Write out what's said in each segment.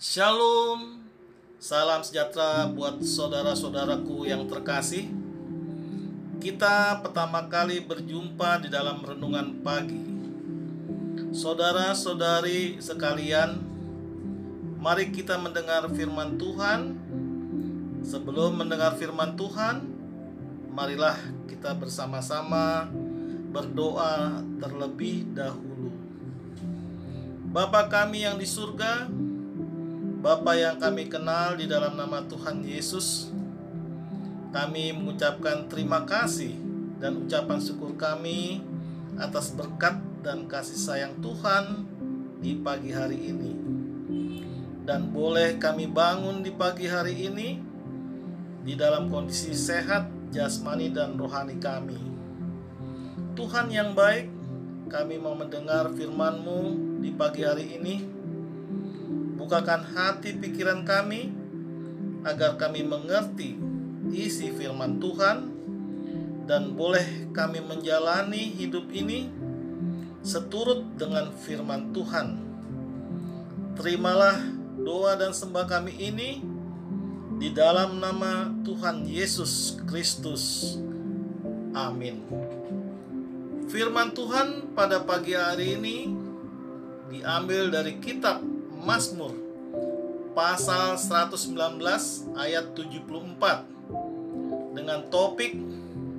Shalom, salam sejahtera buat saudara-saudaraku yang terkasih. Kita pertama kali berjumpa di dalam renungan pagi. Saudara-saudari sekalian, mari kita mendengar firman Tuhan. Sebelum mendengar firman Tuhan, marilah kita bersama-sama berdoa terlebih dahulu. Bapa kami yang di surga, Bapa yang kami kenal di dalam nama Tuhan Yesus, kami mengucapkan terima kasih dan ucapan syukur kami atas berkat dan kasih sayang Tuhan di pagi hari ini. Dan boleh kami bangun di pagi hari ini di dalam kondisi sehat jasmani dan rohani kami. Tuhan yang baik, kami mau mendengar firman-Mu di pagi hari ini bukakan hati pikiran kami agar kami mengerti isi firman Tuhan dan boleh kami menjalani hidup ini seturut dengan firman Tuhan. Terimalah doa dan sembah kami ini di dalam nama Tuhan Yesus Kristus. Amin. Firman Tuhan pada pagi hari ini diambil dari kitab Mazmur pasal 119 ayat 74 dengan topik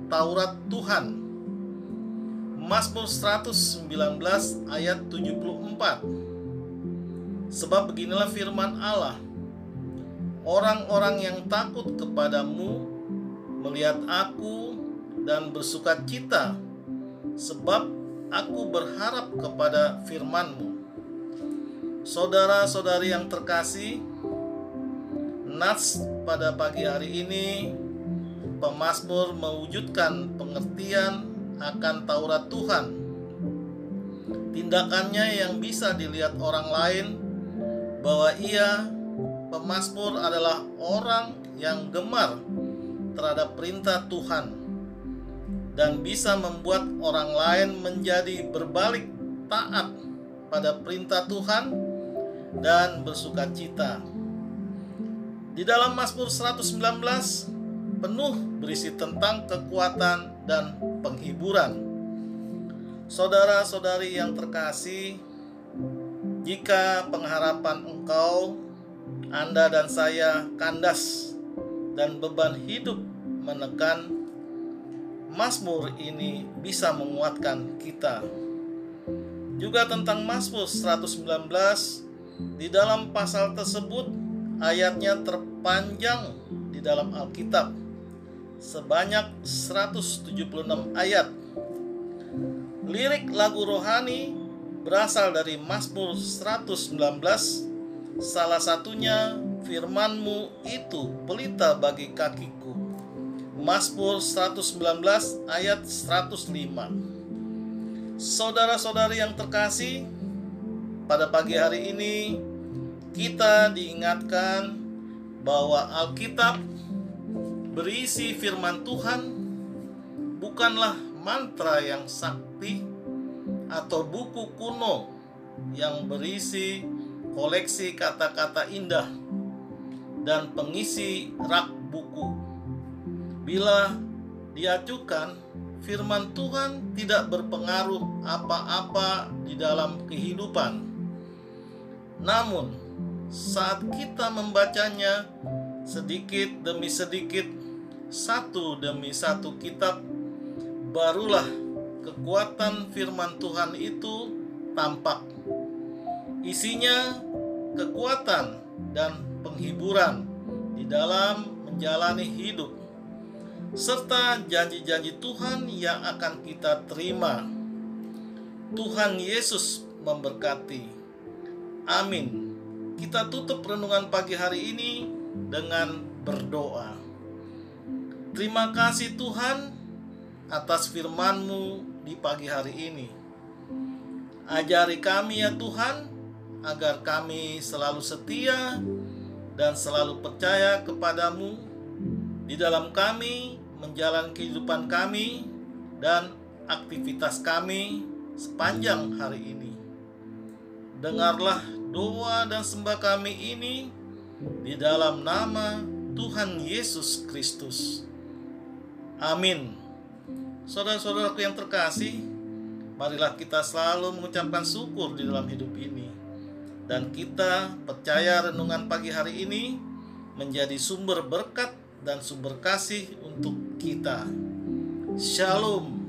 Taurat Tuhan. Mazmur 119 ayat 74. Sebab beginilah firman Allah. Orang-orang yang takut kepadamu melihat aku dan bersuka cita sebab aku berharap kepada firmanmu. Saudara-saudari yang terkasih, Nats pada pagi hari ini pemazmur mewujudkan pengertian akan Taurat Tuhan. Tindakannya yang bisa dilihat orang lain bahwa ia pemazmur adalah orang yang gemar terhadap perintah Tuhan dan bisa membuat orang lain menjadi berbalik taat pada perintah Tuhan dan bersuka cita. Di dalam Mazmur 119 penuh berisi tentang kekuatan dan penghiburan. Saudara-saudari yang terkasih, jika pengharapan engkau, Anda dan saya kandas dan beban hidup menekan, Mazmur ini bisa menguatkan kita. Juga tentang Mazmur 119 di dalam pasal tersebut ayatnya terpanjang di dalam Alkitab sebanyak 176 ayat. Lirik lagu rohani berasal dari Mazmur 119 salah satunya firmanmu itu pelita bagi kakiku. Mazmur 119 ayat 105. Saudara-saudari yang terkasih, pada pagi hari ini kita diingatkan bahwa Alkitab berisi firman Tuhan bukanlah mantra yang sakti atau buku kuno yang berisi koleksi kata-kata indah dan pengisi rak buku. Bila diajukan, firman Tuhan tidak berpengaruh apa-apa di dalam kehidupan namun, saat kita membacanya sedikit demi sedikit, satu demi satu kitab, barulah kekuatan firman Tuhan itu tampak. Isinya kekuatan dan penghiburan di dalam menjalani hidup, serta janji-janji Tuhan yang akan kita terima. Tuhan Yesus memberkati. Amin. Kita tutup renungan pagi hari ini dengan berdoa. Terima kasih Tuhan atas firman-Mu di pagi hari ini. Ajari kami ya Tuhan agar kami selalu setia dan selalu percaya kepadamu di dalam kami menjalani kehidupan kami dan aktivitas kami sepanjang hari ini dengarlah doa dan sembah kami ini di dalam nama Tuhan Yesus Kristus. Amin. Saudara-saudaraku yang terkasih, marilah kita selalu mengucapkan syukur di dalam hidup ini. Dan kita percaya renungan pagi hari ini menjadi sumber berkat dan sumber kasih untuk kita. Shalom.